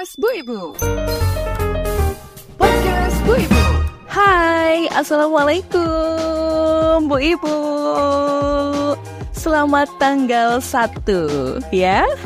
Podcast Bu Ibu. Podcast Bu Ibu. Hai, Assalamualaikum Bu Ibu. Selamat tanggal 1 ya?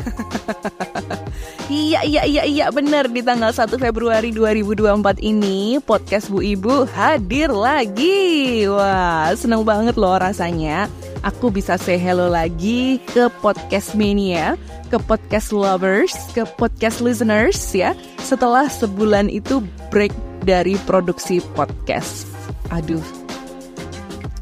Iya, iya, iya, iya bener. Di tanggal 1 Februari 2024 ini Podcast Bu Ibu hadir lagi. Wah, seneng banget loh rasanya Aku bisa say hello lagi ke Podcast Mania Ke Podcast Lovers Ke Podcast Listeners ya Setelah sebulan itu break dari produksi podcast. Aduh,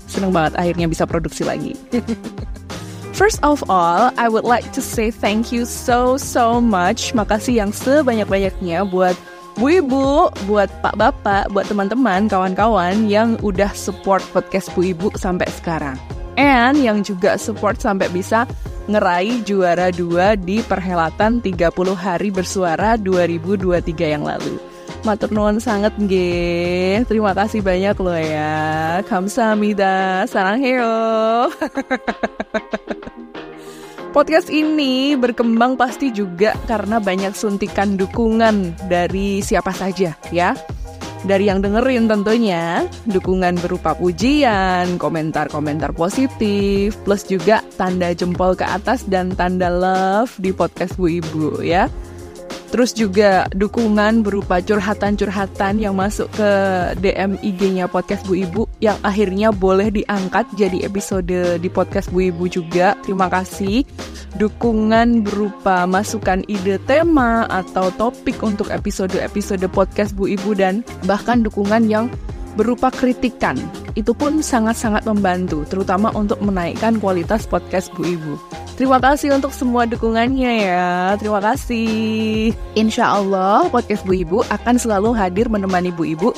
seneng banget akhirnya bisa produksi lagi. First of all, I would like to say thank you so so much. Makasih yang sebanyak-banyaknya buat Bu Ibu, buat Pak Bapak, buat teman-teman, kawan-kawan yang udah support podcast Bu Ibu sampai sekarang. And yang juga support sampai bisa ngeraih juara dua di perhelatan 30 hari bersuara 2023 yang lalu. Matur nuwun sangat nggih. Terima kasih banyak loh ya. Kamsahamnida. Saranghayo. Podcast ini berkembang pasti juga karena banyak suntikan dukungan dari siapa saja ya. Dari yang dengerin tentunya, dukungan berupa pujian, komentar-komentar positif, plus juga tanda jempol ke atas dan tanda love di podcast Bu Ibu ya. Terus juga dukungan berupa curhatan-curhatan yang masuk ke DM IG-nya podcast Bu Ibu yang akhirnya boleh diangkat jadi episode di podcast Bu Ibu juga. Terima kasih. Dukungan berupa masukan ide tema atau topik untuk episode-episode podcast Bu Ibu dan bahkan dukungan yang berupa kritikan. Itu pun sangat-sangat membantu, terutama untuk menaikkan kualitas podcast Bu Ibu. Terima kasih untuk semua dukungannya ya. Terima kasih. Insya Allah podcast Bu Ibu akan selalu hadir menemani Bu Ibu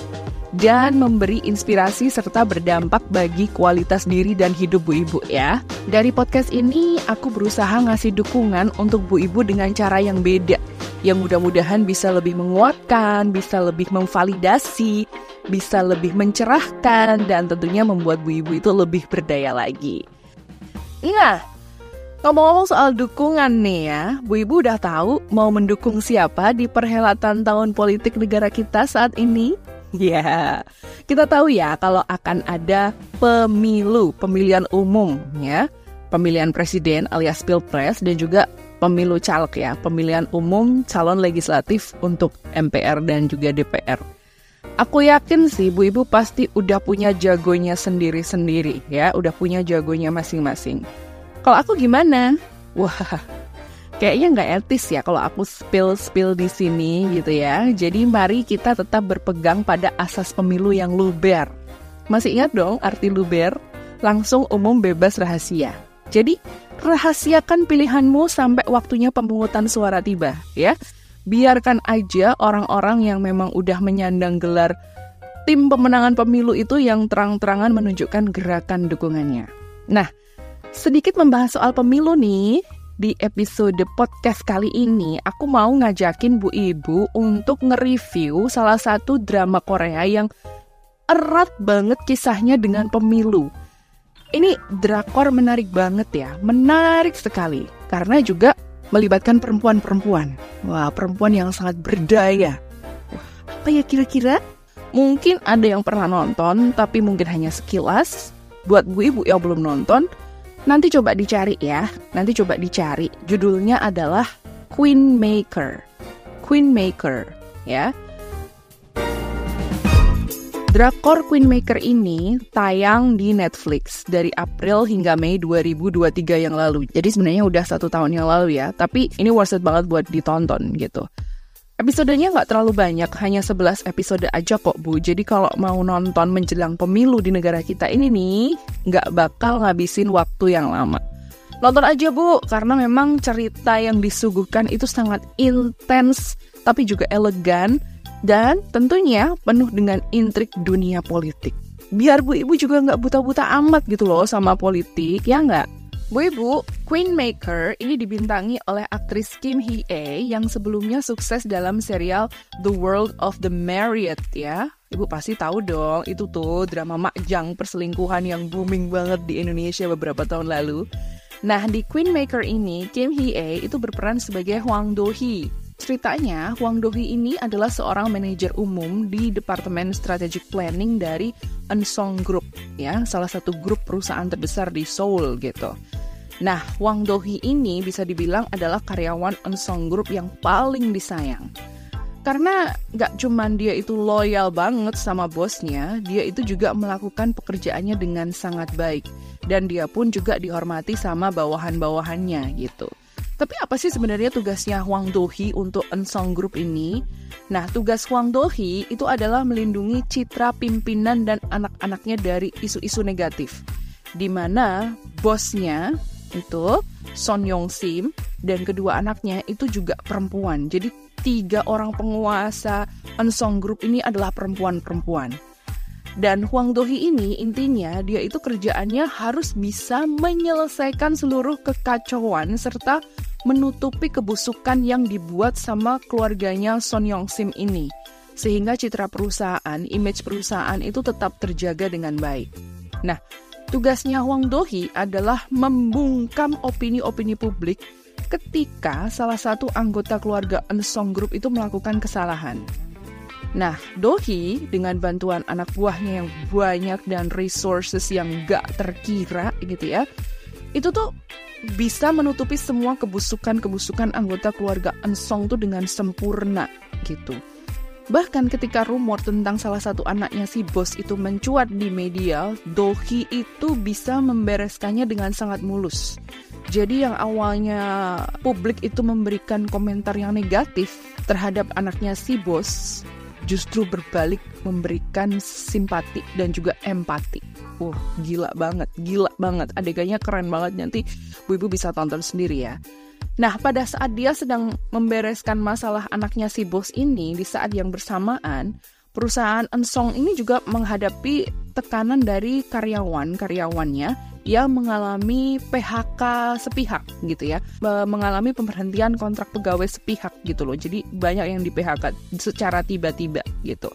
dan memberi inspirasi serta berdampak bagi kualitas diri dan hidup Bu Ibu ya. Dari podcast ini aku berusaha ngasih dukungan untuk Bu Ibu dengan cara yang beda. Yang mudah-mudahan bisa lebih menguatkan, bisa lebih memvalidasi, bisa lebih mencerahkan, dan tentunya membuat Bu Ibu itu lebih berdaya lagi. Nah, Ngomong-ngomong soal dukungan nih ya, Bu Ibu udah tahu mau mendukung siapa di perhelatan tahun politik negara kita saat ini? Ya, yeah. kita tahu ya kalau akan ada pemilu, pemilihan umum ya, pemilihan presiden alias pilpres dan juga pemilu caleg ya, pemilihan umum calon legislatif untuk MPR dan juga DPR. Aku yakin sih Bu Ibu pasti udah punya jagonya sendiri-sendiri ya, udah punya jagonya masing-masing. Kalau aku gimana? Wah, kayaknya nggak etis ya kalau aku spill-spill di sini gitu ya. Jadi mari kita tetap berpegang pada asas pemilu yang luber. Masih ingat dong arti luber? Langsung umum bebas rahasia. Jadi rahasiakan pilihanmu sampai waktunya pemungutan suara tiba ya. Biarkan aja orang-orang yang memang udah menyandang gelar tim pemenangan pemilu itu yang terang-terangan menunjukkan gerakan dukungannya. Nah, Sedikit membahas soal pemilu nih, di episode podcast kali ini aku mau ngajakin Bu Ibu untuk nge-review salah satu drama Korea yang erat banget kisahnya dengan pemilu. Ini drakor menarik banget ya, menarik sekali. Karena juga melibatkan perempuan-perempuan. Wah, perempuan yang sangat berdaya. Apa ya kira-kira? Mungkin ada yang pernah nonton, tapi mungkin hanya sekilas. Buat Bu Ibu yang belum nonton, Nanti coba dicari ya, nanti coba dicari. Judulnya adalah Queen Maker. Queen Maker, ya. Drakor Queen Maker ini tayang di Netflix dari April hingga Mei 2023 yang lalu. Jadi sebenarnya udah satu tahun yang lalu ya, tapi ini worth it banget buat ditonton gitu. Episodenya nggak terlalu banyak, hanya 11 episode aja kok Bu. Jadi kalau mau nonton menjelang pemilu di negara kita ini nih, nggak bakal ngabisin waktu yang lama. Nonton aja Bu, karena memang cerita yang disuguhkan itu sangat intens, tapi juga elegan, dan tentunya penuh dengan intrik dunia politik. Biar Bu Ibu juga nggak buta-buta amat gitu loh sama politik, ya nggak? Bu Ibu, Queen Maker ini dibintangi oleh aktris Kim Hee A yang sebelumnya sukses dalam serial The World of the Married ya. Ibu pasti tahu dong, itu tuh drama makjang perselingkuhan yang booming banget di Indonesia beberapa tahun lalu. Nah, di Queen Maker ini, Kim Hee A itu berperan sebagai Hwang Do Hee, ceritanya, Wang Dohi ini adalah seorang manajer umum di Departemen Strategic Planning dari Ensong Group, ya, salah satu grup perusahaan terbesar di Seoul gitu. Nah, Wang Dohi ini bisa dibilang adalah karyawan Ensong Group yang paling disayang. Karena gak cuman dia itu loyal banget sama bosnya, dia itu juga melakukan pekerjaannya dengan sangat baik. Dan dia pun juga dihormati sama bawahan-bawahannya gitu. Tapi apa sih sebenarnya tugasnya Huang Dohi untuk Ensong Group ini? Nah, tugas Huang Dohi itu adalah melindungi citra pimpinan dan anak-anaknya dari isu-isu negatif. Di mana bosnya itu Son Yong Sim dan kedua anaknya itu juga perempuan. Jadi tiga orang penguasa Ensong Group ini adalah perempuan-perempuan. Dan Huang Dohi ini intinya dia itu kerjaannya harus bisa menyelesaikan seluruh kekacauan serta menutupi kebusukan yang dibuat sama keluarganya Son Yong Sim ini. Sehingga citra perusahaan, image perusahaan itu tetap terjaga dengan baik. Nah, tugasnya Wang Dohi adalah membungkam opini-opini publik ketika salah satu anggota keluarga Ensong Group itu melakukan kesalahan. Nah, Dohi dengan bantuan anak buahnya yang banyak dan resources yang gak terkira gitu ya, itu tuh bisa menutupi semua kebusukan-kebusukan anggota keluarga Ensong tuh dengan sempurna gitu. Bahkan ketika rumor tentang salah satu anaknya si bos itu mencuat di media, Dohi itu bisa membereskannya dengan sangat mulus. Jadi yang awalnya publik itu memberikan komentar yang negatif terhadap anaknya si bos, justru berbalik memberikan simpati dan juga empati. Wah, uh, gila banget, gila banget. Adegannya keren banget nanti Bu Ibu bisa tonton sendiri ya. Nah, pada saat dia sedang membereskan masalah anaknya si bos ini, di saat yang bersamaan, perusahaan Ensong ini juga menghadapi tekanan dari karyawan-karyawannya yang mengalami PHK sepihak gitu ya, mengalami pemberhentian kontrak pegawai sepihak gitu loh. Jadi banyak yang di PHK secara tiba-tiba gitu.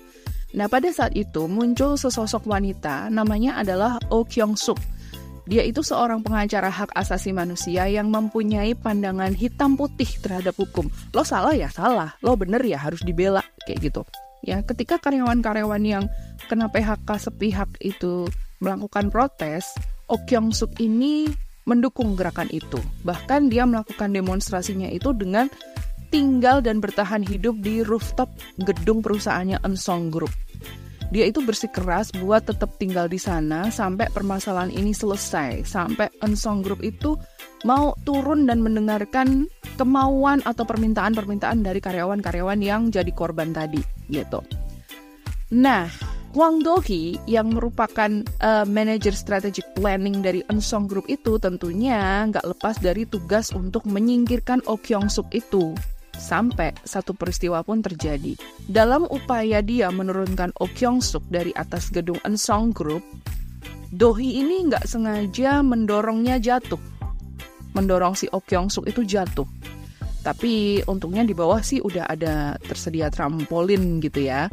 Nah, pada saat itu muncul sesosok wanita namanya adalah Oh Kyung Suk. Dia itu seorang pengacara hak asasi manusia yang mempunyai pandangan hitam putih terhadap hukum. Lo salah ya salah, lo bener ya harus dibela kayak gitu. Ya, ketika karyawan-karyawan yang kena PHK sepihak itu melakukan protes, Kyung Suk ini mendukung gerakan itu. Bahkan dia melakukan demonstrasinya itu dengan tinggal dan bertahan hidup di rooftop gedung perusahaannya Ensong Group. Dia itu bersikeras buat tetap tinggal di sana sampai permasalahan ini selesai, sampai Ensong Group itu mau turun dan mendengarkan kemauan atau permintaan-permintaan dari karyawan-karyawan yang jadi korban tadi, gitu. Nah, Wang Dohi yang merupakan uh, manager strategic planning dari Ensong Group itu tentunya nggak lepas dari tugas untuk menyingkirkan Oh Suk itu sampai satu peristiwa pun terjadi. Dalam upaya dia menurunkan Oh Kyung Suk dari atas gedung Ensong Group, Dohi ini nggak sengaja mendorongnya jatuh. Mendorong si Oh Kyung Suk itu jatuh. Tapi untungnya di bawah sih udah ada tersedia trampolin gitu ya.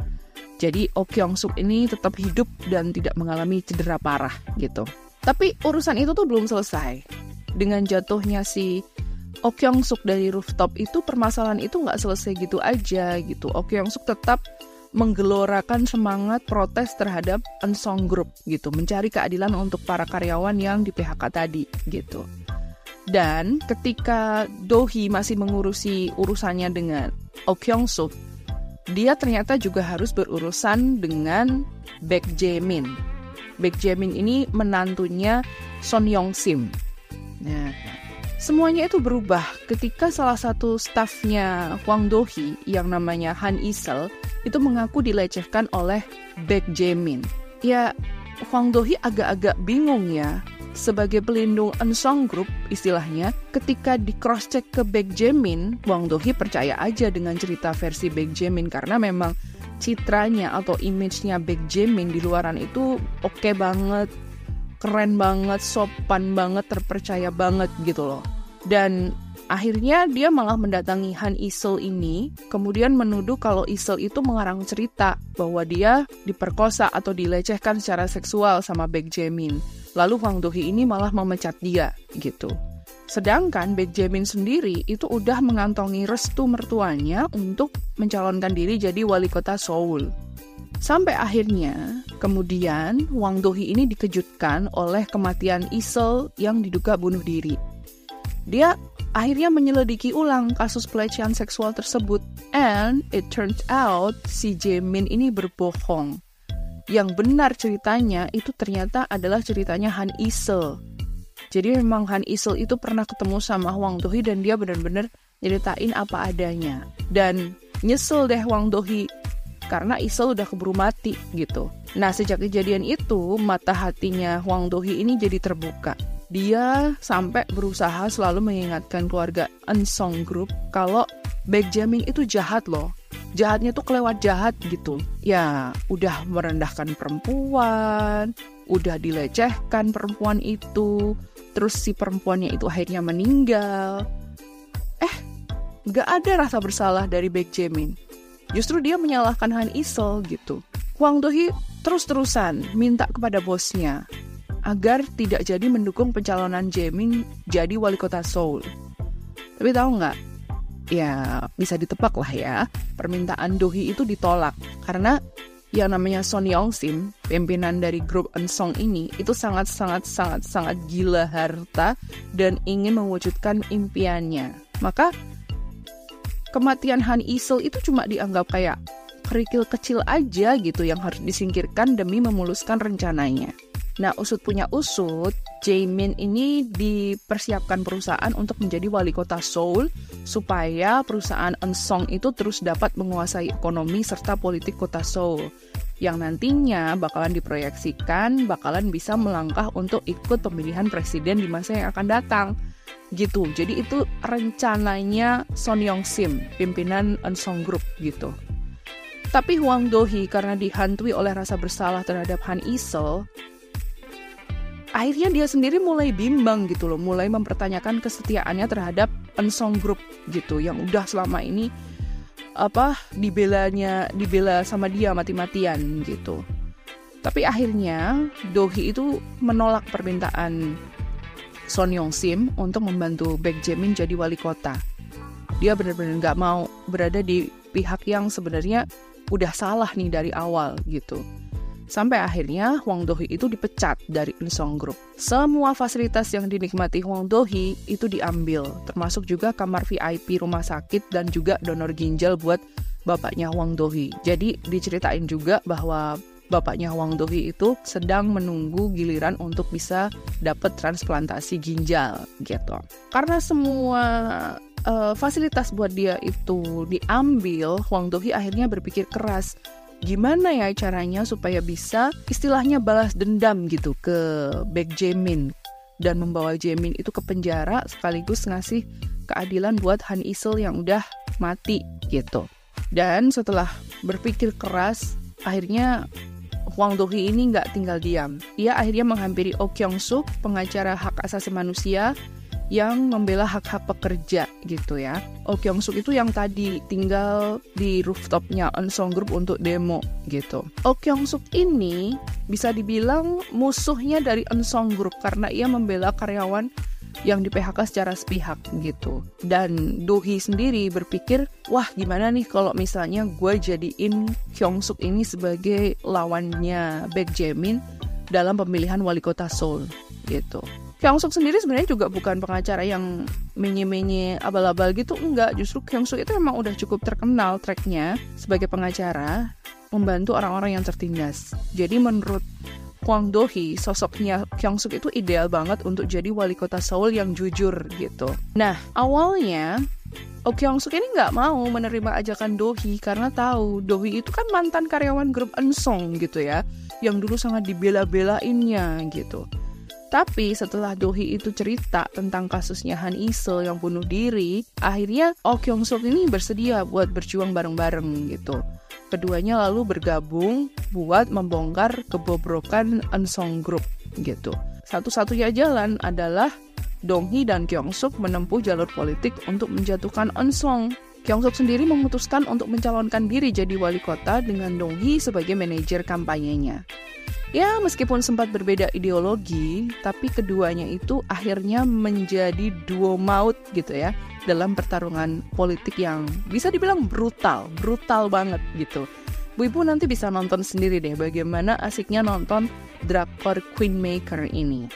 Jadi Oh Kyung Suk ini tetap hidup dan tidak mengalami cedera parah gitu. Tapi urusan itu tuh belum selesai. Dengan jatuhnya si Kyung Suk dari rooftop itu permasalahan itu nggak selesai gitu aja gitu. Kyung Suk tetap menggelorakan semangat protes terhadap Ensong Group gitu, mencari keadilan untuk para karyawan yang di PHK tadi gitu. Dan ketika Dohi masih mengurusi urusannya dengan Kyung Suk, dia ternyata juga harus berurusan dengan Baek Jae-min. Baek ini menantunya Son Yong Sim. Nah, Semuanya itu berubah ketika salah satu stafnya Huang Dohi yang namanya Han Isel itu mengaku dilecehkan oleh Baek Jaemin. Ya, Huang Dohi agak-agak bingung ya. Sebagai pelindung Ensong Group istilahnya, ketika di cross check ke Baek Jaemin, Huang Dohi percaya aja dengan cerita versi Baek Jaemin karena memang citranya atau image-nya Baek Jaemin di luaran itu oke okay banget, keren banget, sopan banget, terpercaya banget gitu loh. Dan akhirnya dia malah mendatangi Han Isel ini, kemudian menuduh kalau Isel itu mengarang cerita bahwa dia diperkosa atau dilecehkan secara seksual sama Baek Jaemin. Lalu Wang Dohi ini malah memecat dia gitu. Sedangkan Baek Jae-min sendiri itu udah mengantongi restu mertuanya untuk mencalonkan diri jadi wali kota Seoul. Sampai akhirnya, kemudian Wang Do-hee ini dikejutkan oleh kematian Isel yang diduga bunuh diri. Dia akhirnya menyelidiki ulang kasus pelecehan seksual tersebut. And it turns out si Jae-min ini berbohong. Yang benar ceritanya itu ternyata adalah ceritanya Han Isel jadi memang Han Isel itu pernah ketemu sama Wang Dohi dan dia benar-benar nyeritain apa adanya. Dan nyesel deh Wang Dohi karena Isel udah keburu mati gitu. Nah sejak kejadian itu mata hatinya Wang Dohi ini jadi terbuka. Dia sampai berusaha selalu mengingatkan keluarga Ensong Group kalau Baek Jamming itu jahat loh. Jahatnya tuh kelewat jahat gitu. Ya udah merendahkan perempuan, udah dilecehkan perempuan itu, terus si perempuannya itu akhirnya meninggal. Eh, gak ada rasa bersalah dari Baek Jaemin. Justru dia menyalahkan Han Isol gitu. Hwang Do-hee terus-terusan minta kepada bosnya agar tidak jadi mendukung pencalonan Jaemin jadi wali kota Seoul. Tapi tahu nggak? Ya bisa ditebak lah ya, permintaan Dohi itu ditolak karena yang namanya Son Yong Sim, pimpinan dari grup Ensong ini, itu sangat-sangat-sangat-sangat gila harta dan ingin mewujudkan impiannya. Maka kematian Han Isel itu cuma dianggap kayak kerikil kecil aja gitu yang harus disingkirkan demi memuluskan rencananya. Nah, usut punya usut, Jaemin ini dipersiapkan perusahaan untuk menjadi wali kota Seoul supaya perusahaan Ensong itu terus dapat menguasai ekonomi serta politik kota Seoul yang nantinya bakalan diproyeksikan bakalan bisa melangkah untuk ikut pemilihan presiden di masa yang akan datang gitu. Jadi itu rencananya Son Yong Sim, pimpinan Ensong Group gitu. Tapi Huang Dohi karena dihantui oleh rasa bersalah terhadap Han Isel, akhirnya dia sendiri mulai bimbang gitu loh, mulai mempertanyakan kesetiaannya terhadap Ensong Group gitu yang udah selama ini apa dibelanya dibela sama dia mati-matian gitu. Tapi akhirnya Dohi itu menolak permintaan Son Yong Sim untuk membantu Baek Jaemin jadi wali kota. Dia benar-benar nggak mau berada di pihak yang sebenarnya udah salah nih dari awal gitu. Sampai akhirnya Huang Dohi itu dipecat dari Unsong Group. Semua fasilitas yang dinikmati Huang Dohi itu diambil, termasuk juga kamar VIP rumah sakit dan juga donor ginjal buat bapaknya Huang Dohi. Jadi diceritain juga bahwa bapaknya Huang Dohi itu sedang menunggu giliran untuk bisa dapat transplantasi ginjal gitu. Karena semua uh, fasilitas buat dia itu diambil, Huang Dohi akhirnya berpikir keras gimana ya caranya supaya bisa istilahnya balas dendam gitu ke Baek Jaemin dan membawa Jaemin itu ke penjara sekaligus ngasih keadilan buat Han Isel yang udah mati gitu. Dan setelah berpikir keras, akhirnya Hwang Do-hee ini nggak tinggal diam. Ia akhirnya menghampiri Oh Kyung-suk, pengacara hak asasi manusia, yang membela hak-hak pekerja gitu ya. Oh Kyung Suk itu yang tadi tinggal di rooftopnya Unsong Group untuk demo gitu. Oh Kyung Suk ini bisa dibilang musuhnya dari Unsong Group karena ia membela karyawan yang di PHK secara sepihak gitu. Dan Dohi sendiri berpikir, wah gimana nih kalau misalnya gue jadiin Kyung Suk ini sebagai lawannya Baek Jaemin dalam pemilihan wali kota Seoul gitu. Kyung Suk sendiri sebenarnya juga bukan pengacara yang menye-menye abal-abal gitu enggak justru Kyung Suk itu memang udah cukup terkenal tracknya sebagai pengacara membantu orang-orang yang tertindas jadi menurut Kwang Do-hee, sosoknya Kyung Suk itu ideal banget untuk jadi wali kota Seoul yang jujur gitu. Nah, awalnya Oh Kyung Suk ini nggak mau menerima ajakan Dohi karena tahu Dohi itu kan mantan karyawan grup Ensong gitu ya, yang dulu sangat dibela-belainnya gitu. Tapi setelah Dohi itu cerita tentang kasusnya Han Isel yang bunuh diri, akhirnya Oh Kyung Suk ini bersedia buat berjuang bareng-bareng gitu. Keduanya lalu bergabung buat membongkar kebobrokan Unsong Group gitu. Satu-satunya jalan adalah Donghi dan Kyung Suk menempuh jalur politik untuk menjatuhkan Unsong. Kyung Suk sendiri memutuskan untuk mencalonkan diri jadi wali kota dengan Donghi sebagai manajer kampanyenya. Ya, meskipun sempat berbeda ideologi, tapi keduanya itu akhirnya menjadi duo maut gitu ya dalam pertarungan politik yang bisa dibilang brutal, brutal banget gitu. Bu Ibu nanti bisa nonton sendiri deh bagaimana asiknya nonton drakor Queenmaker ini.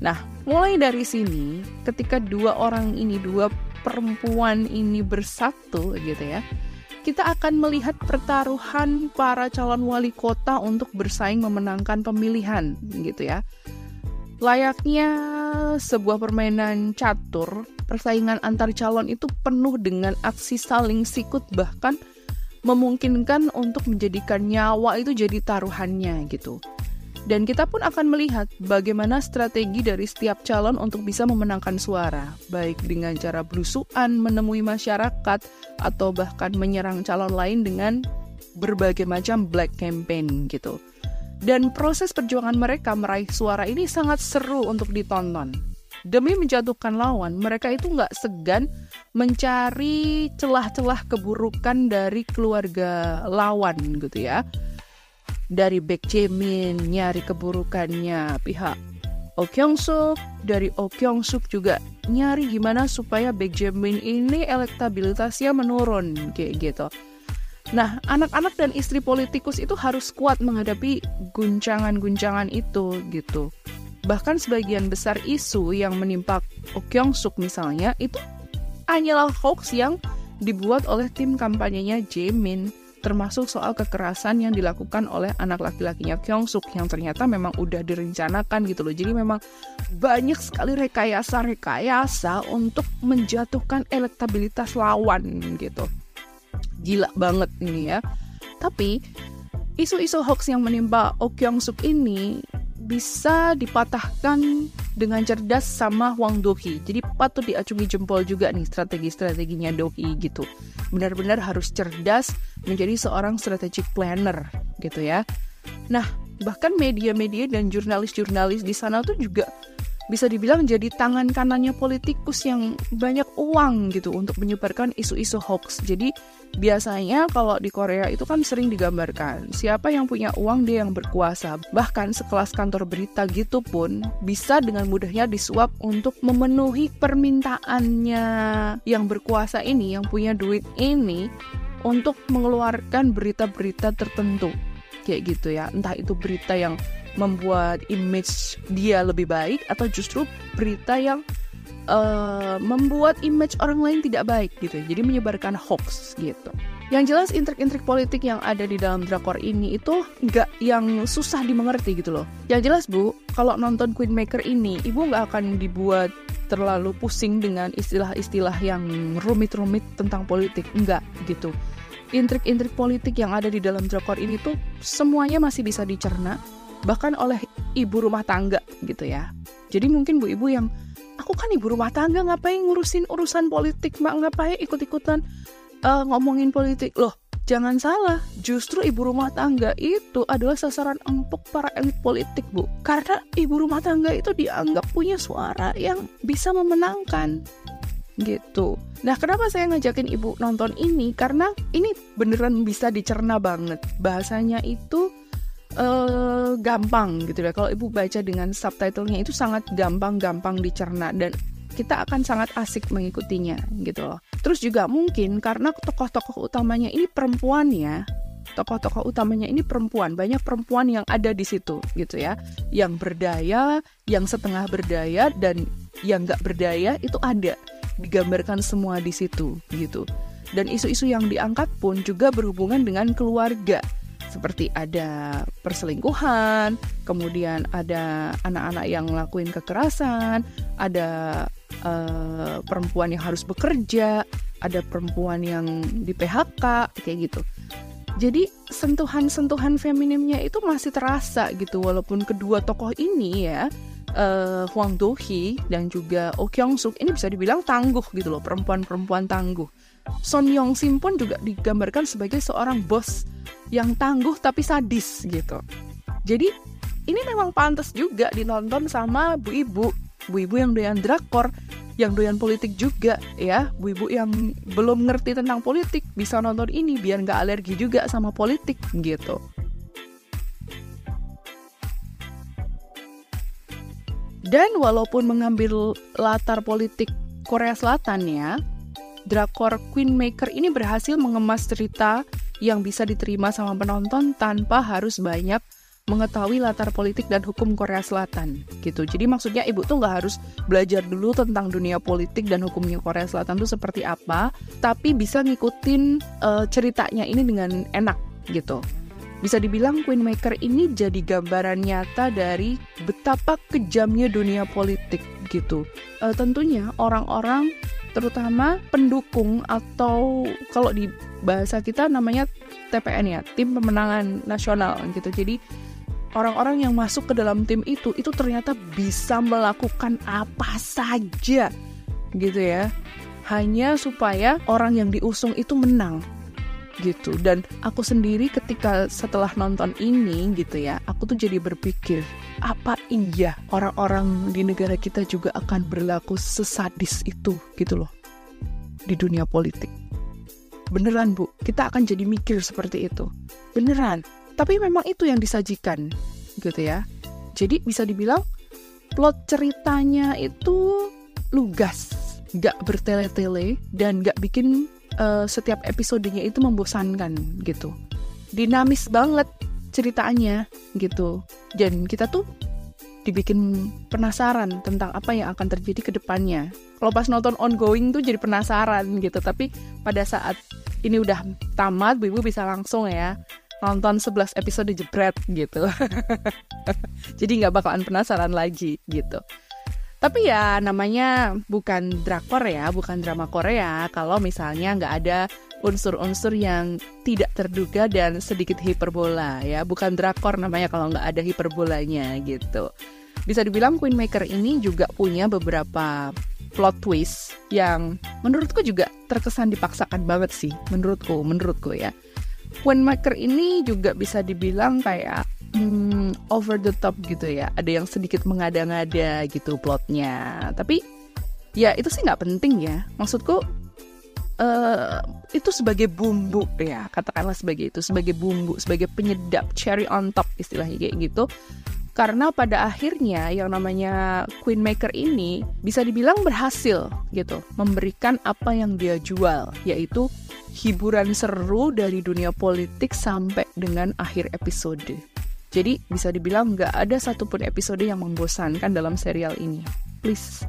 Nah, mulai dari sini, ketika dua orang ini, dua perempuan ini bersatu gitu ya, kita akan melihat pertaruhan para calon wali kota untuk bersaing memenangkan pemilihan gitu ya. Layaknya sebuah permainan catur, persaingan antar calon itu penuh dengan aksi saling sikut bahkan memungkinkan untuk menjadikan nyawa itu jadi taruhannya gitu. Dan kita pun akan melihat bagaimana strategi dari setiap calon untuk bisa memenangkan suara, baik dengan cara belusuan menemui masyarakat atau bahkan menyerang calon lain dengan berbagai macam black campaign gitu. Dan proses perjuangan mereka meraih suara ini sangat seru untuk ditonton. Demi menjatuhkan lawan, mereka itu nggak segan mencari celah-celah keburukan dari keluarga lawan gitu ya dari Baek Jae-min nyari keburukannya pihak Oh Kyung Suk dari Oh Kyung Suk juga nyari gimana supaya Baek Jae-min ini elektabilitasnya menurun kayak gitu. Nah, anak-anak dan istri politikus itu harus kuat menghadapi guncangan-guncangan itu gitu. Bahkan sebagian besar isu yang menimpa Oh Kyung Suk misalnya itu hanyalah hoax yang dibuat oleh tim kampanyenya Jaemin termasuk soal kekerasan yang dilakukan oleh anak laki-lakinya Kyung Suk yang ternyata memang udah direncanakan gitu loh. Jadi memang banyak sekali rekayasa-rekayasa untuk menjatuhkan elektabilitas lawan gitu. Gila banget ini ya. Tapi isu-isu hoax yang menimpa Oh Kyung Suk ini bisa dipatahkan dengan cerdas sama Wang Dohi. Jadi patut diacungi jempol juga nih strategi-strateginya Dohi gitu. Benar-benar harus cerdas menjadi seorang strategic planner gitu ya. Nah, bahkan media-media dan jurnalis-jurnalis di sana tuh juga bisa dibilang jadi tangan kanannya politikus yang banyak uang gitu untuk menyebarkan isu-isu hoax. Jadi biasanya kalau di Korea itu kan sering digambarkan siapa yang punya uang dia yang berkuasa. Bahkan sekelas kantor berita gitu pun bisa dengan mudahnya disuap untuk memenuhi permintaannya yang berkuasa ini, yang punya duit ini untuk mengeluarkan berita-berita tertentu. Kayak gitu ya. Entah itu berita yang membuat image dia lebih baik atau justru berita yang uh, membuat image orang lain tidak baik gitu. Jadi menyebarkan hoax gitu. Yang jelas intrik-intrik politik yang ada di dalam drakor ini itu nggak yang susah dimengerti gitu loh. Yang jelas bu, kalau nonton Queenmaker ini, ibu nggak akan dibuat terlalu pusing dengan istilah-istilah yang rumit-rumit tentang politik. Enggak gitu. Intrik-intrik politik yang ada di dalam drakor ini tuh semuanya masih bisa dicerna bahkan oleh ibu rumah tangga gitu ya. Jadi mungkin bu ibu yang aku kan ibu rumah tangga ngapain ngurusin urusan politik mak ngapain ikut-ikutan uh, ngomongin politik loh jangan salah justru ibu rumah tangga itu adalah sasaran empuk para elit politik bu karena ibu rumah tangga itu dianggap punya suara yang bisa memenangkan gitu. Nah, kenapa saya ngajakin ibu nonton ini? Karena ini beneran bisa dicerna banget. Bahasanya itu uh, gampang gitu ya. Kalau ibu baca dengan subtitlenya itu sangat gampang-gampang dicerna dan kita akan sangat asik mengikutinya gitu loh. Terus juga mungkin karena tokoh-tokoh utamanya ini perempuan ya. Tokoh-tokoh utamanya ini perempuan, banyak perempuan yang ada di situ gitu ya. Yang berdaya, yang setengah berdaya dan yang nggak berdaya itu ada digambarkan semua di situ gitu. Dan isu-isu yang diangkat pun juga berhubungan dengan keluarga seperti ada perselingkuhan, kemudian ada anak-anak yang ngelakuin kekerasan, ada uh, perempuan yang harus bekerja, ada perempuan yang di PHK kayak gitu. Jadi sentuhan-sentuhan feminimnya itu masih terasa gitu walaupun kedua tokoh ini ya uh, Hwang Do Hee dan juga Oh Kyung Suk ini bisa dibilang tangguh gitu loh perempuan-perempuan tangguh. Son Yong Sim pun juga digambarkan sebagai seorang bos yang tangguh tapi sadis gitu. Jadi ini memang pantas juga ditonton sama bu ibu, bu ibu yang doyan drakor, yang doyan politik juga ya, bu ibu yang belum ngerti tentang politik bisa nonton ini biar nggak alergi juga sama politik gitu. Dan walaupun mengambil latar politik Korea Selatan ya, drakor Queenmaker ini berhasil mengemas cerita yang bisa diterima sama penonton tanpa harus banyak mengetahui latar politik dan hukum Korea Selatan gitu. Jadi maksudnya ibu tuh nggak harus belajar dulu tentang dunia politik dan hukumnya Korea Selatan tuh seperti apa, tapi bisa ngikutin uh, ceritanya ini dengan enak gitu. Bisa dibilang Queenmaker ini jadi gambaran nyata dari betapa kejamnya dunia politik gitu. Uh, tentunya orang-orang terutama pendukung atau kalau di bahasa kita namanya TPN ya, tim pemenangan nasional gitu. Jadi orang-orang yang masuk ke dalam tim itu itu ternyata bisa melakukan apa saja gitu ya. Hanya supaya orang yang diusung itu menang gitu. Dan aku sendiri ketika setelah nonton ini gitu ya aku tuh jadi berpikir apa iya orang-orang di negara kita juga akan berlaku sesadis itu gitu loh di dunia politik? Beneran bu. Kita akan jadi mikir seperti itu. Beneran tapi memang itu yang disajikan gitu ya jadi bisa dibilang plot ceritanya itu lugas gak bertele-tele dan gak bikin uh, setiap episodenya itu membosankan gitu. Dinamis banget ceritanya gitu. Dan kita tuh dibikin penasaran tentang apa yang akan terjadi ke depannya. Kalau pas nonton ongoing tuh jadi penasaran gitu, tapi pada saat ini udah tamat, Bu Ibu bisa langsung ya nonton 11 episode jebret gitu. jadi nggak bakalan penasaran lagi gitu. Tapi ya namanya bukan drakor ya, bukan drama Korea. Kalau misalnya nggak ada unsur-unsur yang tidak terduga dan sedikit hiperbola ya, bukan drakor namanya kalau nggak ada hiperbolanya gitu. Bisa dibilang Queenmaker ini juga punya beberapa plot twist yang menurutku juga terkesan dipaksakan banget sih, menurutku, menurutku ya. Queenmaker ini juga bisa dibilang kayak hmm, over the top gitu ya. Ada yang sedikit mengada-ngada gitu plotnya. Tapi ya itu sih nggak penting ya. Maksudku uh, itu sebagai bumbu ya katakanlah sebagai itu sebagai bumbu sebagai penyedap cherry on top istilahnya kayak gitu karena pada akhirnya yang namanya Queen Maker ini bisa dibilang berhasil gitu memberikan apa yang dia jual yaitu hiburan seru dari dunia politik sampai dengan akhir episode. Jadi bisa dibilang nggak ada satupun episode yang membosankan dalam serial ini. Please,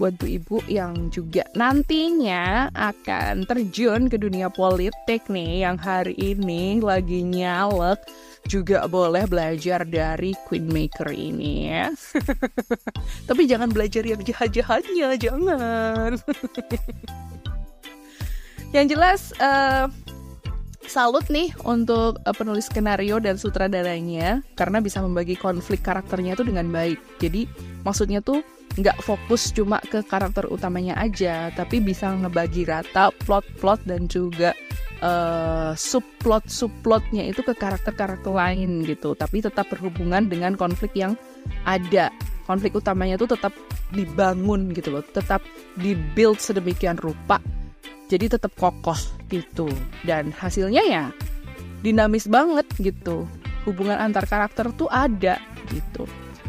buat bu ibu yang juga nantinya akan terjun ke dunia politik nih yang hari ini lagi nyalek juga boleh belajar dari Queenmaker ini ya. Tapi jangan belajar yang jahat-jahatnya, jangan. yang jelas uh, salut nih untuk uh, penulis skenario dan sutradaranya karena bisa membagi konflik karakternya itu dengan baik. Jadi maksudnya tuh nggak fokus cuma ke karakter utamanya aja, tapi bisa ngebagi rata plot-plot dan juga uh, subplot subplotnya itu ke karakter-karakter lain gitu. Tapi tetap berhubungan dengan konflik yang ada. Konflik utamanya tuh tetap dibangun gitu loh, tetap dibuild sedemikian rupa jadi tetap kokoh gitu dan hasilnya ya dinamis banget gitu hubungan antar karakter tuh ada gitu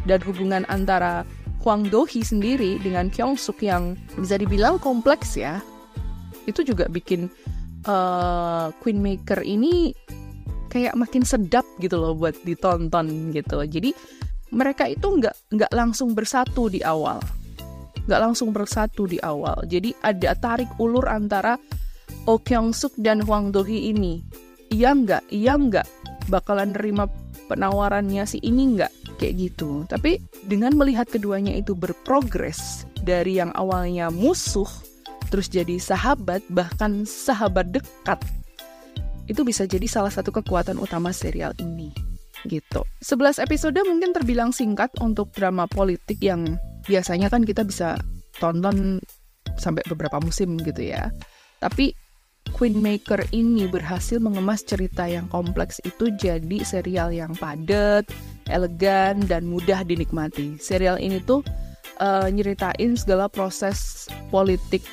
dan hubungan antara Hwang Do-hee sendiri dengan Kyung Suk yang bisa dibilang kompleks ya. Itu juga bikin uh, Queen Maker ini kayak makin sedap gitu loh buat ditonton gitu. Jadi mereka itu nggak nggak langsung bersatu di awal. Nggak langsung bersatu di awal. Jadi ada tarik ulur antara Oh Kyung Suk dan Hwang Do Hee ini. Iya nggak, iya nggak? Bakalan nerima penawarannya si ini nggak kayak gitu. Tapi dengan melihat keduanya itu berprogres dari yang awalnya musuh terus jadi sahabat bahkan sahabat dekat itu bisa jadi salah satu kekuatan utama serial ini gitu. 11 episode mungkin terbilang singkat untuk drama politik yang biasanya kan kita bisa tonton sampai beberapa musim gitu ya. Tapi Queen Maker ini berhasil mengemas cerita yang kompleks itu jadi serial yang padat, elegan, dan mudah dinikmati. Serial ini tuh uh, nyeritain segala proses politik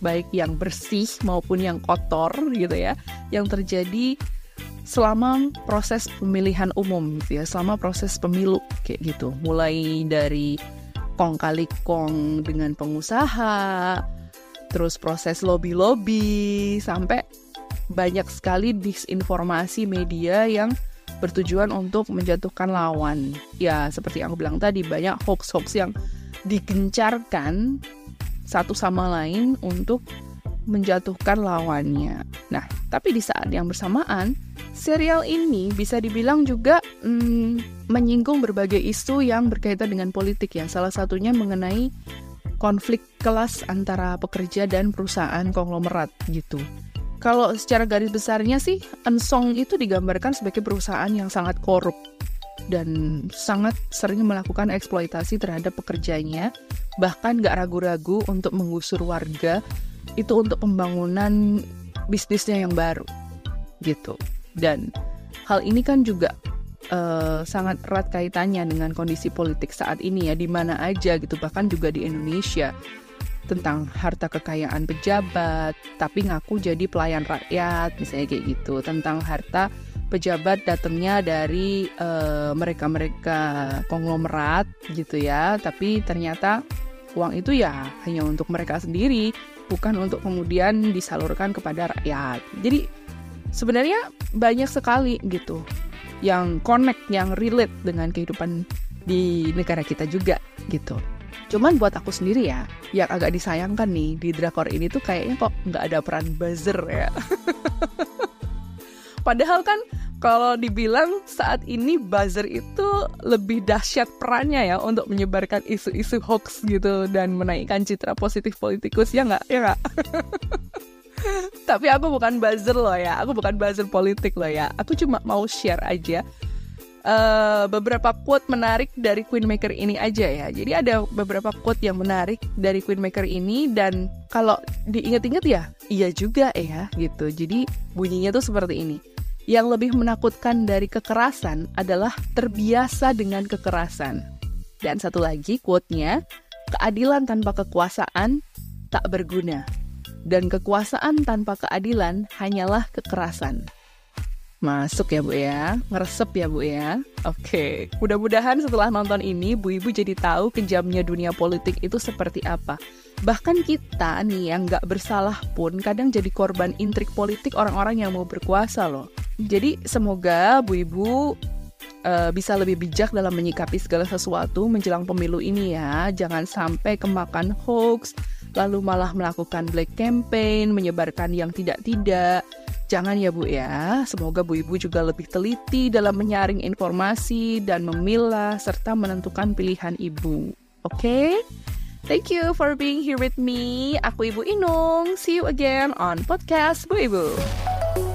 baik yang bersih maupun yang kotor gitu ya, yang terjadi selama proses pemilihan umum gitu ya, selama proses pemilu kayak gitu. Mulai dari kong kali kong dengan pengusaha, terus proses lobby-lobby, sampai banyak sekali disinformasi media yang bertujuan untuk menjatuhkan lawan. Ya, seperti yang aku bilang tadi, banyak hoax-hoax yang digencarkan satu sama lain untuk menjatuhkan lawannya. Nah, tapi di saat yang bersamaan, serial ini bisa dibilang juga hmm, menyinggung berbagai isu yang berkaitan dengan politik ya. Salah satunya mengenai konflik kelas antara pekerja dan perusahaan konglomerat gitu. Kalau secara garis besarnya sih, Ensong itu digambarkan sebagai perusahaan yang sangat korup dan sangat sering melakukan eksploitasi terhadap pekerjanya, bahkan gak ragu-ragu untuk menggusur warga itu untuk pembangunan bisnisnya yang baru, gitu. Dan hal ini kan juga uh, sangat erat kaitannya dengan kondisi politik saat ini ya, di mana aja gitu, bahkan juga di Indonesia tentang harta kekayaan pejabat, tapi ngaku jadi pelayan rakyat, misalnya kayak gitu. Tentang harta pejabat datangnya dari eh, mereka-mereka uh, konglomerat gitu ya, tapi ternyata uang itu ya hanya untuk mereka sendiri, bukan untuk kemudian disalurkan kepada rakyat. Jadi sebenarnya banyak sekali gitu yang connect, yang relate dengan kehidupan di negara kita juga gitu. Cuman buat aku sendiri ya, yang agak disayangkan nih di drakor ini tuh kayaknya kok nggak ada peran buzzer ya. Padahal kan kalau dibilang saat ini buzzer itu lebih dahsyat perannya ya untuk menyebarkan isu-isu hoax gitu dan menaikkan citra positif politikus ya nggak ya nggak tapi aku bukan buzzer loh ya aku bukan buzzer politik loh ya aku cuma mau share aja uh, beberapa quote menarik dari Queen Maker ini aja ya. Jadi ada beberapa quote yang menarik dari Queen Maker ini dan kalau diinget-inget ya, iya juga ya gitu. Jadi bunyinya tuh seperti ini. Yang lebih menakutkan dari kekerasan adalah terbiasa dengan kekerasan. Dan satu lagi quote-nya, keadilan tanpa kekuasaan tak berguna. Dan kekuasaan tanpa keadilan hanyalah kekerasan. Masuk ya Bu ya, ngeresep ya Bu ya. Oke, mudah-mudahan setelah nonton ini Bu Ibu jadi tahu kejamnya dunia politik itu seperti apa. Bahkan kita nih yang nggak bersalah pun kadang jadi korban intrik politik orang-orang yang mau berkuasa loh. Jadi semoga Bu Ibu uh, bisa lebih bijak dalam menyikapi segala sesuatu menjelang pemilu ini ya. Jangan sampai kemakan hoax, lalu malah melakukan black campaign, menyebarkan yang tidak-tidak Jangan ya Bu ya, semoga Bu Ibu juga lebih teliti dalam menyaring informasi dan memilah serta menentukan pilihan Ibu. Oke? Okay? Thank you for being here with me. Aku Ibu Inung. See you again on podcast Bu Ibu.